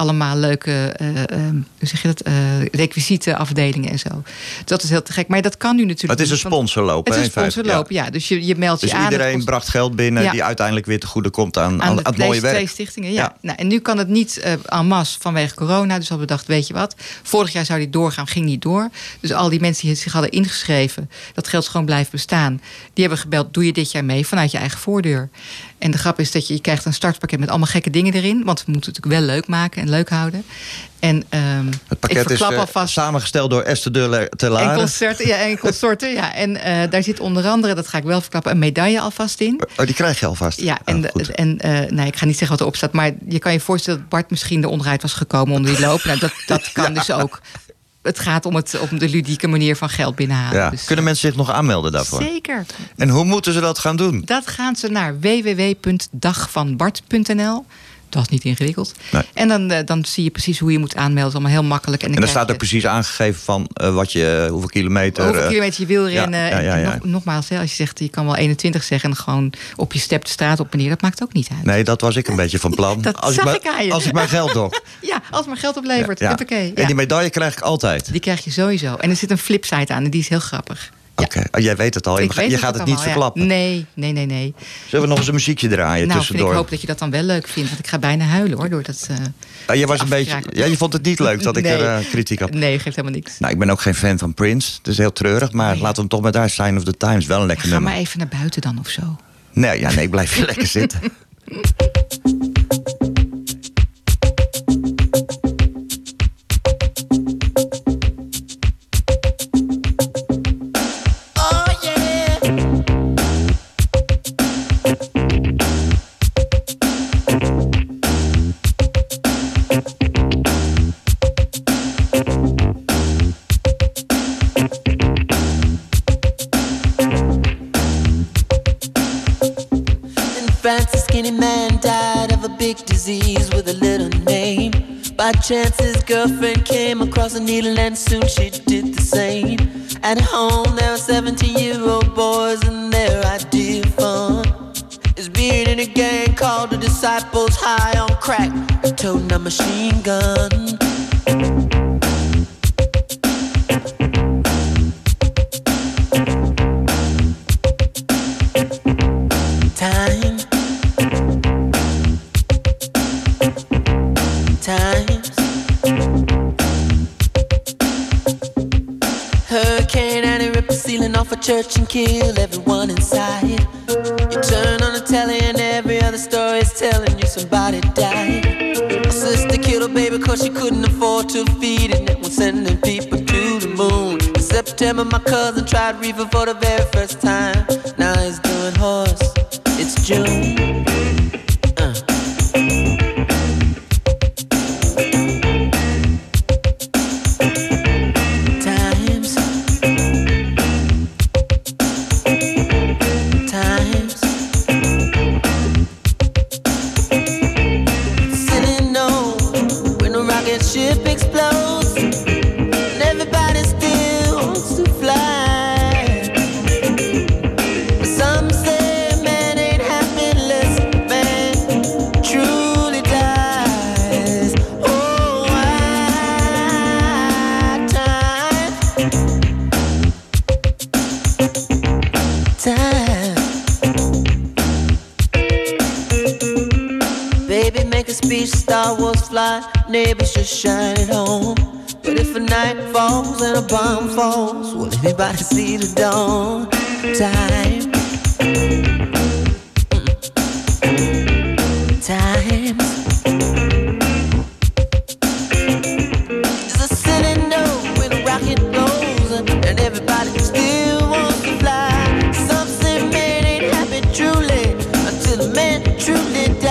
allemaal leuke, uh, uh, hoe zeg je dat, uh, requisietenafdelingen en zo. Dat is heel te gek. Maar dat kan nu natuurlijk. Het is een sponsorloop. Het is een sponsorloop, ja. ja. Dus je, je meldt dus je aan. iedereen bracht geld binnen ja. die uiteindelijk weer te goede komt aan, aan, aan, aan het mooie werk. twee stichtingen, ja. ja. Nou, en nu kan het niet uh, en masse vanwege corona. Dus hadden we bedacht, weet je wat. Vorig jaar zou die doorgaan, ging niet door. Dus al die mensen die zich hadden ingeschreven, dat geld gewoon blijft bestaan. Die hebben gebeld, doe je dit jaar mee vanuit je eigen voordeur. En de grap is dat je, je krijgt een startpakket met allemaal gekke dingen erin. Want we moeten het natuurlijk wel leuk maken en leuk houden. En, um, het pakket is uh, alvast... samengesteld door Esther de. En concerten, ja, en consorten, ja. En uh, daar zit onder andere, dat ga ik wel verklappen, een medaille alvast in. Oh, die krijg je alvast? Ja, en, oh, en uh, nee, ik ga niet zeggen wat erop staat. Maar je kan je voorstellen dat Bart misschien er onderuit was gekomen onder die loop. Nou, dat, dat kan ja. dus ook. Het gaat om, het, om de ludieke manier van geld binnenhalen. Ja. Dus, Kunnen mensen zich nog aanmelden daarvoor? Zeker. En hoe moeten ze dat gaan doen? Dat gaan ze naar www.dagvanbart.nl. Dat is niet ingewikkeld. Nee. En dan, uh, dan zie je precies hoe je moet aanmelden. Allemaal heel makkelijk. En, en dan, dan staat er precies aangegeven van uh, wat je, hoeveel kilometer... Hoeveel kilometer je wil rennen. Ja, ja, ja, en nog, nogmaals, hè, als je zegt, je kan wel 21 zeggen... en gewoon op je step de straat op en neer. Dat maakt ook niet uit. Nee, dat was ik een beetje van plan. dat als zag ik, aan je. Als ik mijn geld doe. ja, als maar geld oplevert. Ja. En die medaille krijg ik altijd? Die krijg je sowieso. En er zit een flipside aan en die is heel grappig. Oké, okay. oh, jij weet het al. Je, ik je gaat het, niet verklappen. Ja. Nee, nee, nee, nee. Zullen we nog eens een muziekje draaien nou, tussendoor? ik hoop dat je dat dan wel leuk vindt. Want ik ga bijna huilen hoor. Door dat, uh, ja, je, was een beetje, ja, je vond het niet leuk dat ik nee. er uh, kritiek had. Nee, geeft helemaal niks. Nou, ik ben ook geen fan van Prince. Het is heel treurig. Maar ja. laten we hem toch met haar Sign of the Times. Wel een lekker Ga nummer. maar even naar buiten dan of zo. Nee, ja, nee ik blijf hier lekker zitten. By chance, his girlfriend came across a needle, and soon she did the same. At home, there were 17 year old boys, and their idea of fun is being in a gang called the Disciples High on Crack, toting a machine gun. Off a church and kill everyone inside. You turn on the telly and every other story is telling you somebody died. My sister killed her baby cause she couldn't afford to feed it. And was sending people to the moon. In September, my cousin tried reefer for the very first time. Now he's doing horse. It's June. And a bomb falls, will anybody see the dawn? Time. Mm. Time. There's a city note when a rocket goes, and everybody still wants to fly. Some say man ain't happy truly until a man truly dies.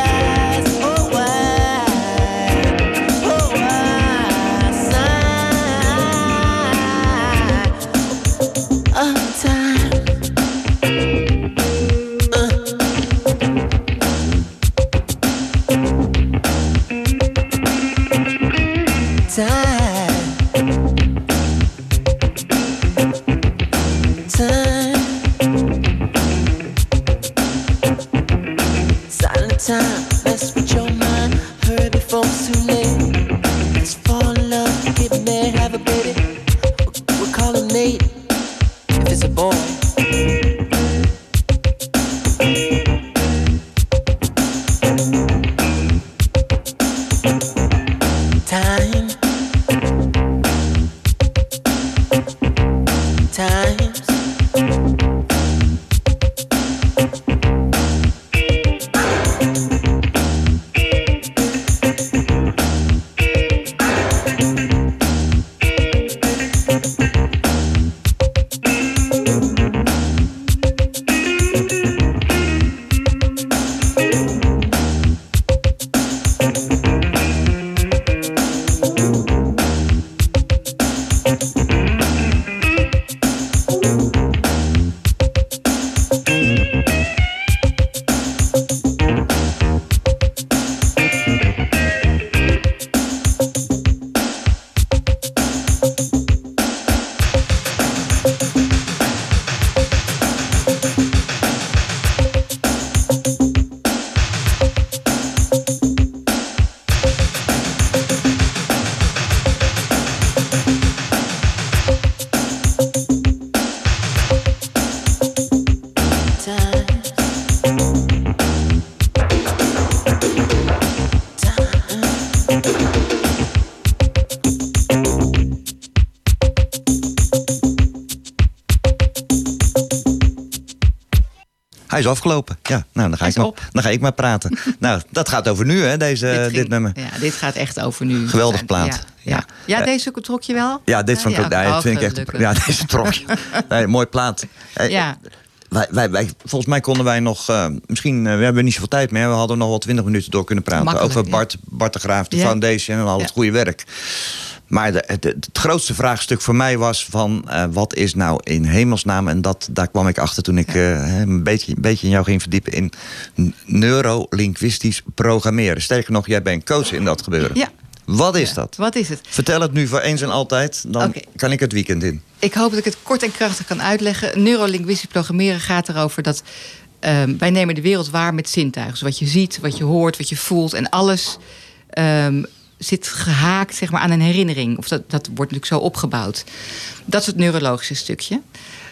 Hij is afgelopen. Ja, nou, dan ga, ik maar, op. dan ga ik maar praten. nou, dat gaat over nu, hè, deze, dit, ging- nummer. Ja, dit gaat echt over nu. Geweldig plaat. Ja, ja. Ja. ja deze trok je wel? Ja, dit ook. ja. Vind ik echt. Ja, deze trok. nee, mooi plaat. Eh, Ja. Wij, wij, wij, volgens mij konden wij nog, eh, misschien, eh, we hebben niet zoveel tijd meer, we hadden nog wel twintig minuten door kunnen praten Makkelijk, over ja. Bart, Bart de Graaf, de Ja. foundation en al het Ja. goede werk. Maar de, het, het grootste vraagstuk voor mij was van eh, wat is nou in hemelsnaam, en dat, daar kwam ik achter toen ik eh, een, beetje, een beetje in jou ging verdiepen in neurolinguistisch programmeren. Sterker nog, jij bent coach in dat gebeuren. Ja. Wat is dat? Wat is het? Vertel het nu voor eens en altijd, dan kan ik het weekend in. Ik hoop dat ik het kort en krachtig kan uitleggen. Neurolinguistisch programmeren gaat erover dat ehm, wij nemen de wereld waar met zintuigen. Dus wat je ziet, wat je hoort, wat je voelt en alles ehm, zit gehaakt zeg maar, aan een herinnering. Of dat, dat wordt natuurlijk zo opgebouwd. Dat is het neurologische stukje.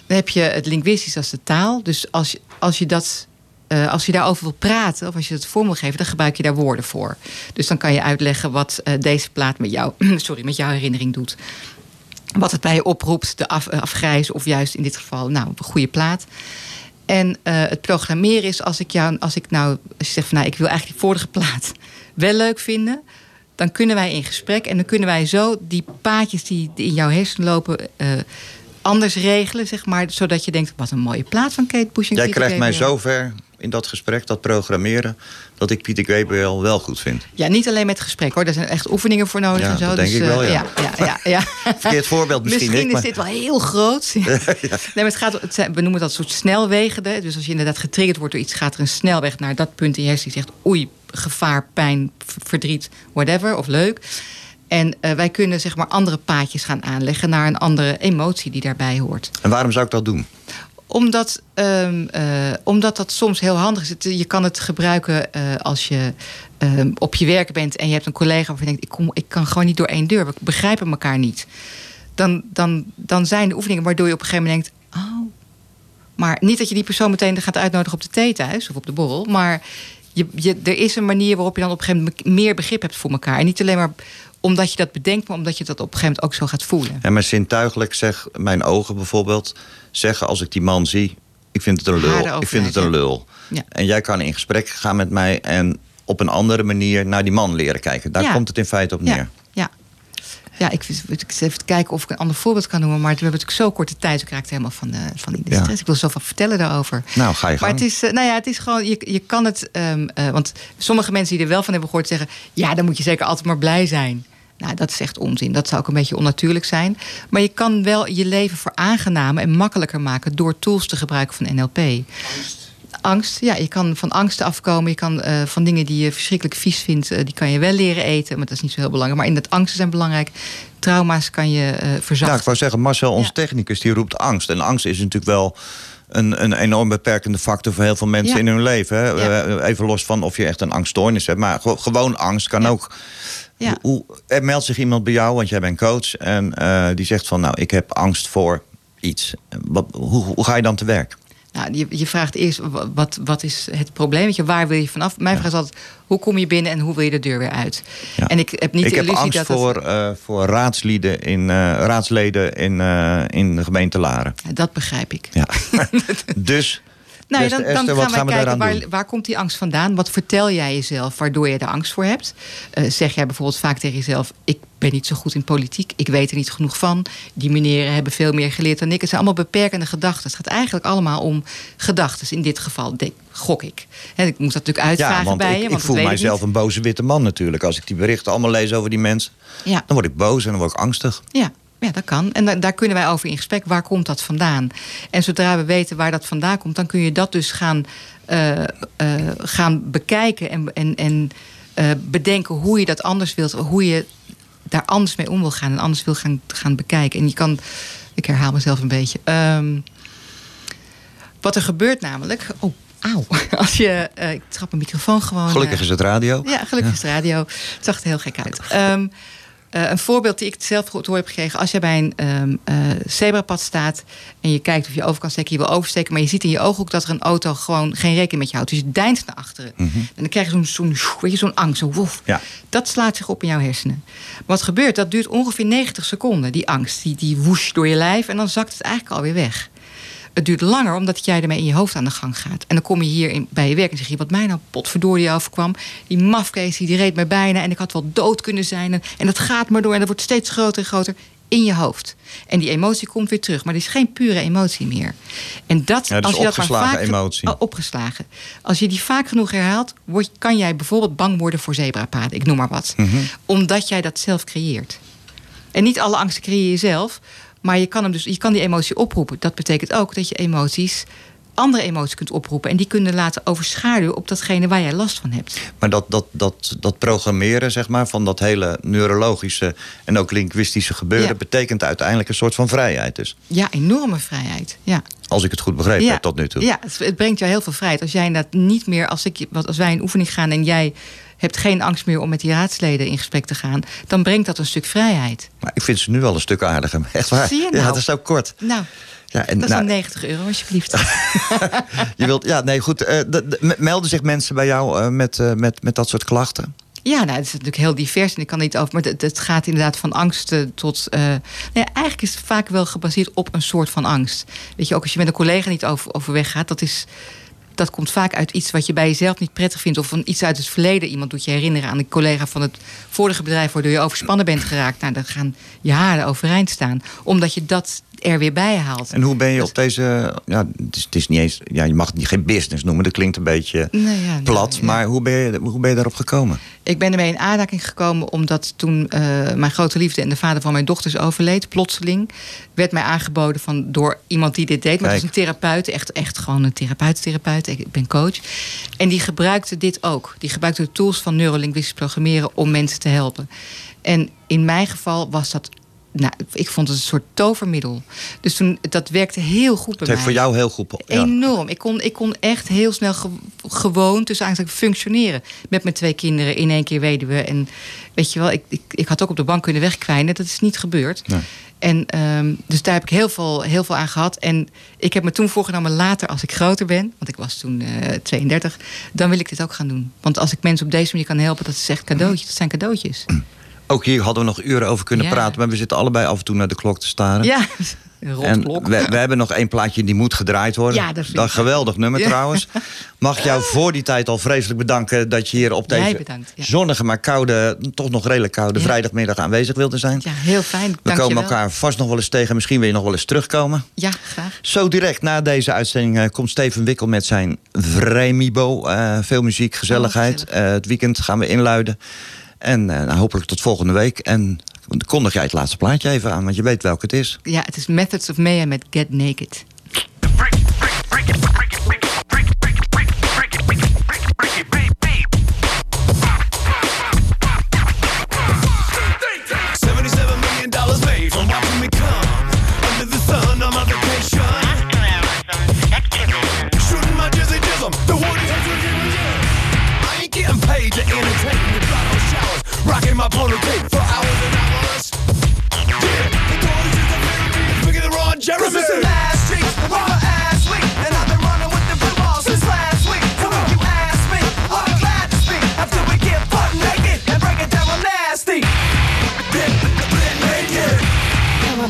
Dan heb je het linguistisch als de taal. Dus als je, als je dat eh, als je daarover wil praten of als je het vorm wil geven, dan gebruik je daar woorden voor. Dus dan kan je uitleggen wat eh, deze plaat met jou, sorry, met jouw herinnering doet. wat het bij je oproept, de af, afgrijzen of juist in dit geval nou, een goede plaat. En eh, het programmeren is als ik jou, als ik nou, als je zegt van nou, ik wil eigenlijk die vorige plaat wel leuk vinden, dan kunnen wij in gesprek en dan kunnen wij zo die paadjes die in jouw hersenen lopen eh, anders regelen, zeg maar, zodat je denkt, wat een mooie plaat van Kate Bush. En Jij krijgt mij zover in dat gesprek, dat programmeren, dat ik Pieter Gabriel wel goed vind. Ja, niet alleen met gesprek hoor, daar zijn echt oefeningen voor nodig Ja, en zo. dat denk dus, ik wel, eh, ja. ja, ja, ja. Verkeerd voorbeeld misschien, Misschien ik, is dit wel heel groot. Nee, maar het gaat, het zijn- we noemen dat soort snelwegen. Dus als je inderdaad getriggerd wordt door iets, gaat er een snelweg naar dat punt in je hersenen die zegt: oei, gevaar, pijn, verdriet, whatever, of leuk. En eh, wij kunnen zeg maar andere paadjes gaan aanleggen naar een andere emotie die daarbij hoort En waarom zou ik dat doen? Omdat, ehm, eh, omdat dat soms heel handig is. Je kan het gebruiken eh, als je ehm, op je werk bent en je hebt een collega waarvan je denkt: ik, kom, ik kan gewoon niet door één deur, we begrijpen elkaar niet. Dan, dan, dan zijn de oefeningen waardoor je op een gegeven moment denkt: oh. Maar niet dat je die persoon meteen gaat uitnodigen op de thee thuis of op de borrel. Maar je, er is een manier waarop je dan op een gegeven moment meer begrip hebt voor elkaar. En niet alleen maar omdat je dat bedenkt, maar omdat je dat op een gegeven moment ook zo gaat voelen. En mijn zintuigelijk zeg, mijn ogen bijvoorbeeld, zeggen als ik die man zie, ik vind het een lul. Ik vind het een lul. Ja. En jij kan in gesprek gaan met mij en op een andere manier naar die man leren kijken. Daar Ja. komt het in feite op neer. Ja, ja. ja ik, zit even kijken of ik een ander voorbeeld kan noemen. Maar we hebben natuurlijk zo korte tijd. Ik raakte helemaal van, de, van die Ja. stress. Ik wil zoveel vertellen daarover. Nou, ga je Maar gang. het is, eh, nou ja, het is gewoon, je, je kan het. ehm, eh, want sommige mensen die er wel van hebben gehoord zeggen: ja, dan moet je zeker altijd maar blij zijn. Nou, dat is echt onzin. Dat zou ook een beetje onnatuurlijk zijn. Maar je kan wel je leven veraangenamen en makkelijker maken door tools te gebruiken van NLP. Angst, ja, je kan van angsten afkomen. Je kan eh, van dingen die je verschrikkelijk vies vindt, eh, die kan je wel leren eten. Maar dat is niet zo heel belangrijk. Maar in dat angsten zijn belangrijk. Trauma's kan je eh Ja, verzachten. ik wou zeggen, Marcel, onze Ja. technicus, die roept angst. En angst is natuurlijk wel een, een enorm beperkende factor voor heel veel mensen Ja. in hun leven. Hè? Ja. Even los van of je echt een angststoornis hebt. Maar ge- gewoon angst kan ook. Ja. Hoe, er meldt zich iemand bij jou, want jij bent coach. En eh, die zegt van, nou, ik heb angst voor iets. Wat, hoe, hoe ga je dan te werk? Nou, je, je vraagt eerst, wa- wat, wat is het probleem? Je, waar wil je vanaf? Mijn vraag is altijd, hoe kom je binnen en hoe wil je de deur weer uit? Ja. En ik heb niet ik de heb illusie angst dat het- voor, eh, voor raadslieden in, eh, raadsleden in, eh, in de gemeente Laren. Dat begrijp ik. Ja. dus, Nou, ja, beste dan, dan Esther, gaan we kijken waar, waar komt die angst vandaan? Wat vertel jij jezelf waardoor je er angst voor hebt? Eh, zeg jij bijvoorbeeld vaak tegen jezelf: Ik ben niet zo goed in politiek, ik weet er niet genoeg van. Die meneren hebben veel meer geleerd dan ik. Het zijn allemaal beperkende gedachten. Het gaat eigenlijk allemaal om gedachten. In dit geval denk, gok ik. En ik moet dat natuurlijk uitvragen Ja, want bij ik, je. ik voel mijzelf een boze witte man natuurlijk. Als ik die berichten allemaal lees over die mensen. Ja. dan word ik boos en dan word ik angstig. Ja, ja, dat kan. En da- daar kunnen wij over in gesprek. Waar komt dat vandaan? En zodra we weten waar dat vandaan komt, dan kun je dat dus gaan, eh, eh, gaan bekijken en, en, en eh, bedenken hoe je dat anders wilt, hoe je daar anders mee om wil gaan en anders wil gaan, gaan bekijken. En je kan, ik herhaal mezelf een beetje. Ehm, wat er gebeurt namelijk. Oh, auw. Als je. ik trap mijn microfoon gewoon. Gelukkig is het radio. ja, gelukkig is het radio. Het zag er heel gek uit. Ehm, eh, een voorbeeld die ik zelf horen heb gekregen. Als je bij een ehm, eh, zebrapad staat en je kijkt of je over kan steken, je wil oversteken, maar je ziet in je ooghoek dat er een auto gewoon geen rekening met je houdt. Dus je deinst naar achteren. En dan krijg je zo'n zo'n weet je, zo'n angst, woef. Ja. Dat slaat zich op in jouw hersenen. Wat gebeurt? Dat duurt ongeveer 90 seconden, die angst. Die, die woesh door je lijf en dan zakt het eigenlijk alweer weg. Het duurt langer omdat jij ermee in je hoofd aan de gang gaat. En dan kom je hier in, bij je werk en zeg je... wat mij nou potverdorie overkwam. Die mafkees die reed me bijna en ik had wel dood kunnen zijn. En, en dat gaat maar door en dat wordt steeds groter en groter in je hoofd. En die emotie komt weer terug. Maar het is geen pure emotie meer. En dat, Ja, dus als je dat maar vaak... emotie. Oh, opgeslagen. Als je die vaak genoeg herhaalt... Word, kan jij bijvoorbeeld bang worden voor zebrapaden. Ik noem maar wat. Mhm. Omdat jij dat zelf creëert. En niet alle angsten creëer je zelf. Maar je kan, hem dus, je kan die emotie oproepen. Dat betekent ook dat je emoties, andere emoties kunt oproepen. En die kunnen laten overschaduwen op datgene waar jij last van hebt. Maar dat, dat, dat, dat programmeren zeg maar, van dat hele neurologische en ook linguïstische gebeuren... Ja. betekent uiteindelijk een soort van vrijheid. Dus Ja, enorme vrijheid. Ja. als ik het goed begrepen ja. heb tot nu toe. Ja, het, brengt jou heel veel vrijheid. Als jij dat niet meer, als, ik, wat- als wij in oefening gaan en jij hebt geen angst meer om met die raadsleden in gesprek te gaan, dan brengt dat een stuk vrijheid. Maar ik vind ze nu al een stuk aardiger. Echt waar. Zie je Ja, nou? dat is zo kort. Nou, Ja, en, dat is nou, dan 90 euro alsjeblieft. je wilt, ja, nee, goed. eh, de- de- melden zich mensen bij jou eh, met, eh, met, met dat soort klachten? Ja, nou, het is natuurlijk heel divers en ik kan niet over. Maar het, het gaat inderdaad van angst eh, tot. nou ja, eigenlijk is het vaak wel gebaseerd op een soort van angst. Weet je, ook als je met een collega niet over, overweg gaat, dat is. Dat komt vaak uit iets wat je bij jezelf niet prettig vindt. Of van iets uit het verleden. Iemand doet je herinneren aan een collega van het vorige bedrijf. waardoor je overspannen bent geraakt. Nou, dan gaan je haren overeind staan. Omdat je dat er weer bij haalt. En hoe ben je op deze... Ja, het is, het is niet eens... Ja, je mag het niet geen business noemen. Dat klinkt een beetje ja, plat. nou, ja. Maar hoe ben, je, hoe ben je daarop gekomen? Ik ben ermee in aanraking gekomen omdat toen eh, mijn grote liefde en de vader van mijn dochters overleed, plotseling, werd mij aangeboden van, door iemand die dit deed. Maar het was Kijk. een therapeut, echt, echt gewoon een therapeut-therapeut. Ik ben coach. En die gebruikte dit ook. Die gebruikte de tools van neurolinguistisch programmeren om mensen te helpen. En in mijn geval was dat. Nou, ik vond het een soort tovermiddel. Dus toen, dat werkte heel goed bij Het heeft voor jou heel goed... Ja. Enorm. Ik kon, ik kon echt heel snel ge- gewoon tussen eigenlijk functioneren. Met mijn twee kinderen in één keer weduwe. En weet je wel, ik, ik, ik had ook op de bank kunnen wegkwijnen. Dat is niet gebeurd. Nee. En ehm, dus daar heb ik heel veel, heel veel aan gehad. En ik heb me toen voorgenomen later, als ik groter ben, want ik was toen eh 32, dan wil ik dit ook gaan doen. Want als ik mensen op deze manier kan helpen, dat is echt cadeautjes. Dat zijn cadeautjes. Ook hier hadden we nog uren over kunnen Ja. praten. Maar we zitten allebei af en toe naar de klok te staren. Ja, een En we, we hebben nog één plaatje die moet gedraaid worden. Ja, dat een ik. geweldig nummer Ja. trouwens. Mag ik jou voor die tijd al vreselijk bedanken dat je hier op deze bedankt, ja. zonnige, maar koude, toch nog redelijk koude vrijdagmiddag aanwezig wilde zijn. Ja, heel fijn. we Dank je komen wel. elkaar vast nog wel eens tegen. Misschien wil je nog wel eens terugkomen. Ja, graag. Zo direct na deze uitzending eh, komt Steven Wikkel met zijn Vremibo. Eh, veel muziek, gezelligheid. gezellig. Eh, het weekend gaan we inluiden. En eh, nou, hopelijk tot volgende week. En kondig jij het laatste plaatje even aan, want je weet welke het is. Ja, het is Methods of Mayhem met Get Naked.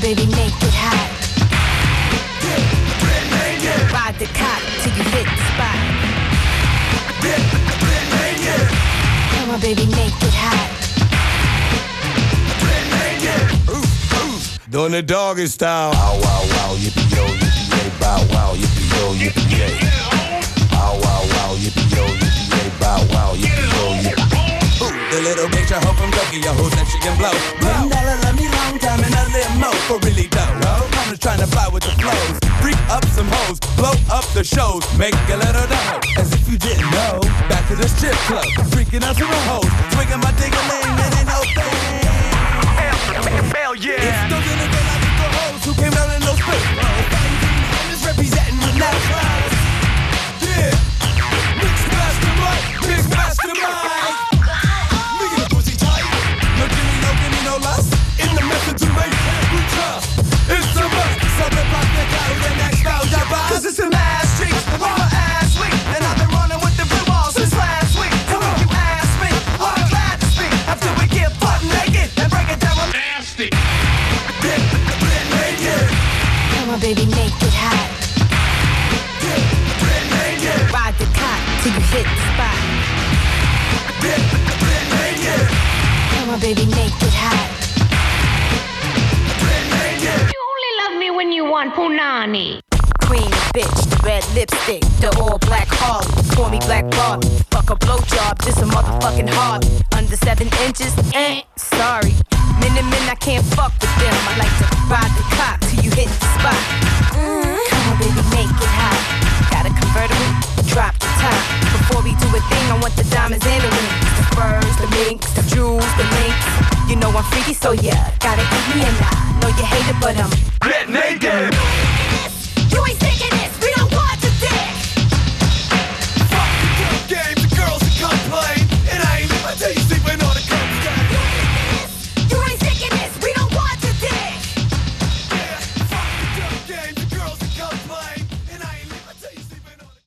Baby, make it hot. Ride the cop till you hit the spot. Come on, baby, make it hot. Doing the doggy style. Wow, wow, wow, yippee yo, yippee yay, bow wow, yippee yo, yippee yay. Wow, wow, wow, yippee yo, yippee yay, bow wow, yippee yo, yippee. Ooh, the little bitch I hope from Tokyo who said she can blow. Ten dollar love me long time in a limo for really dough. I'm just trying to fly with the flows, freak up some hoes, blow up the shows, make a little dough. As if you didn't know, back to the strip club, freaking out some hoes, swinging my ding-a-ling, it ain't no thing.